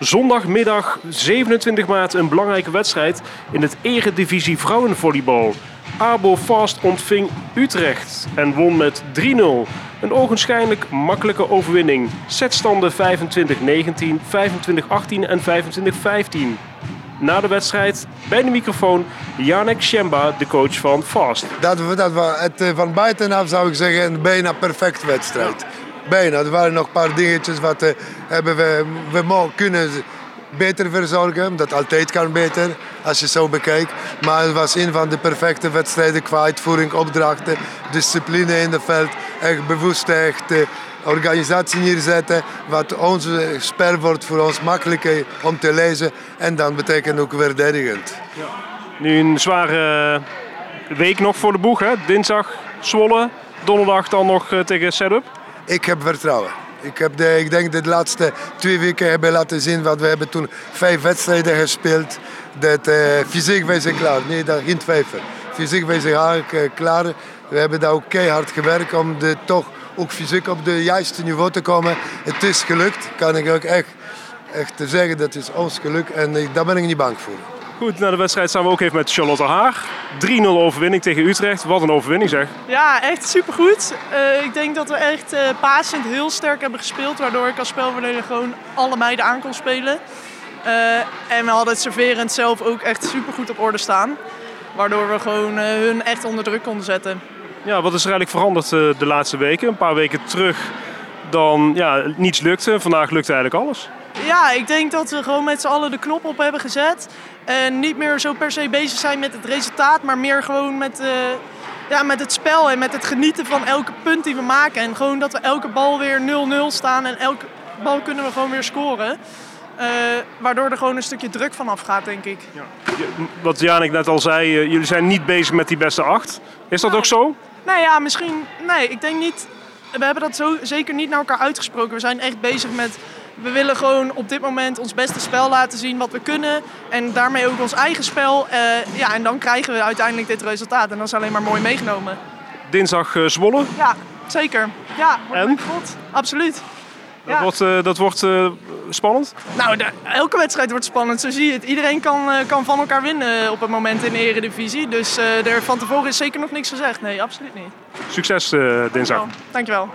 Zondagmiddag 27 maart een belangrijke wedstrijd in het Eredivisie Vrouwenvolleybal. Abo Fast ontving Utrecht en won met 3-0. Een ogenschijnlijk makkelijke overwinning. Setstanden 25-19, 25-18 en 25-15. Na de wedstrijd bij de microfoon Janek Schemba, de coach van Fast. Dat, dat het, eh, van buitenaf zou ik zeggen een bijna perfect wedstrijd. Bijna. Er waren nog een paar dingetjes wat eh, hebben we, we mo- kunnen beter verzorgen. Dat altijd kan beter als je zo bekijkt. Maar het was een van de perfecte wedstrijden qua uitvoering, opdrachten, discipline in het veld. Echt bewust echt eh, organisatie neerzetten. Wat onze spel wordt voor ons makkelijker om te lezen. En dan betekent ook verdedigend. Nu een zware week nog voor de boeg. Hè? Dinsdag Zwolle, donderdag dan nog eh, tegen Setup. Ik heb vertrouwen. Ik, heb de, ik denk dat de laatste twee weken hebben laten zien wat we hebben toen vijf wedstrijden gespeeld. Dat eh, fysiek wij zijn klaar. Nee, dat geen twijfel. Fysiek wij zijn eh, klaar. We hebben daar ook keihard gewerkt om de, toch ook fysiek op de juiste niveau te komen. Het is gelukt, kan ik ook echt, echt zeggen. Dat is ons geluk en daar ben ik niet bang voor. Goed, na de wedstrijd staan we ook even met Charlotte Haar. 3-0 overwinning tegen Utrecht. Wat een overwinning zeg. Ja, echt supergoed. Eh ik denk dat we echt passend heel sterk hebben gespeeld. Waardoor ik als spelverdeler gewoon alle meiden aan kon spelen. Eh, en we hadden het serverend zelf ook echt supergoed op orde staan. Waardoor we gewoon hun echt onder druk konden zetten. Ja, wat is er eigenlijk veranderd de laatste weken? Een paar weken terug dan ja, niets lukte. Vandaag lukte eigenlijk alles. Ja, ik denk dat we gewoon met z'n allen de knop op hebben gezet. En niet meer zo per se bezig zijn met het resultaat, maar meer gewoon met, eh, ja, met het spel en met het genieten van elke punt die we maken. En gewoon dat we elke bal weer 0-0 staan en elke bal kunnen we gewoon weer scoren. Eh, waardoor er gewoon een stukje druk vanaf gaat, denk ik. Je- Wat Janik net al zei, eh, jullie zijn niet bezig met die beste acht. Is dat ook zo? Nou ja, misschien. Nee, ik denk niet. We hebben dat zo zeker niet naar elkaar uitgesproken. We zijn echt bezig met. We willen gewoon op dit moment ons beste spel laten zien wat we kunnen. En daarmee ook ons eigen spel. Eh, ja, en dan krijgen we uiteindelijk dit resultaat. En dat is alleen maar mooi meegenomen. Dinsdag eh, Zwolle. Ja, zeker. Ja, wordt En? God. Absoluut. Dat Ja. wordt, eh, dat wordt spannend. Nou, de- elke wedstrijd wordt spannend. Zo zie je het. Iedereen kan, kan van elkaar winnen op het moment in de Eredivisie. Dus er van tevoren is zeker nog niks gezegd. Nee, absoluut niet. Succes dinsdag. Dankjewel. Dankjewel.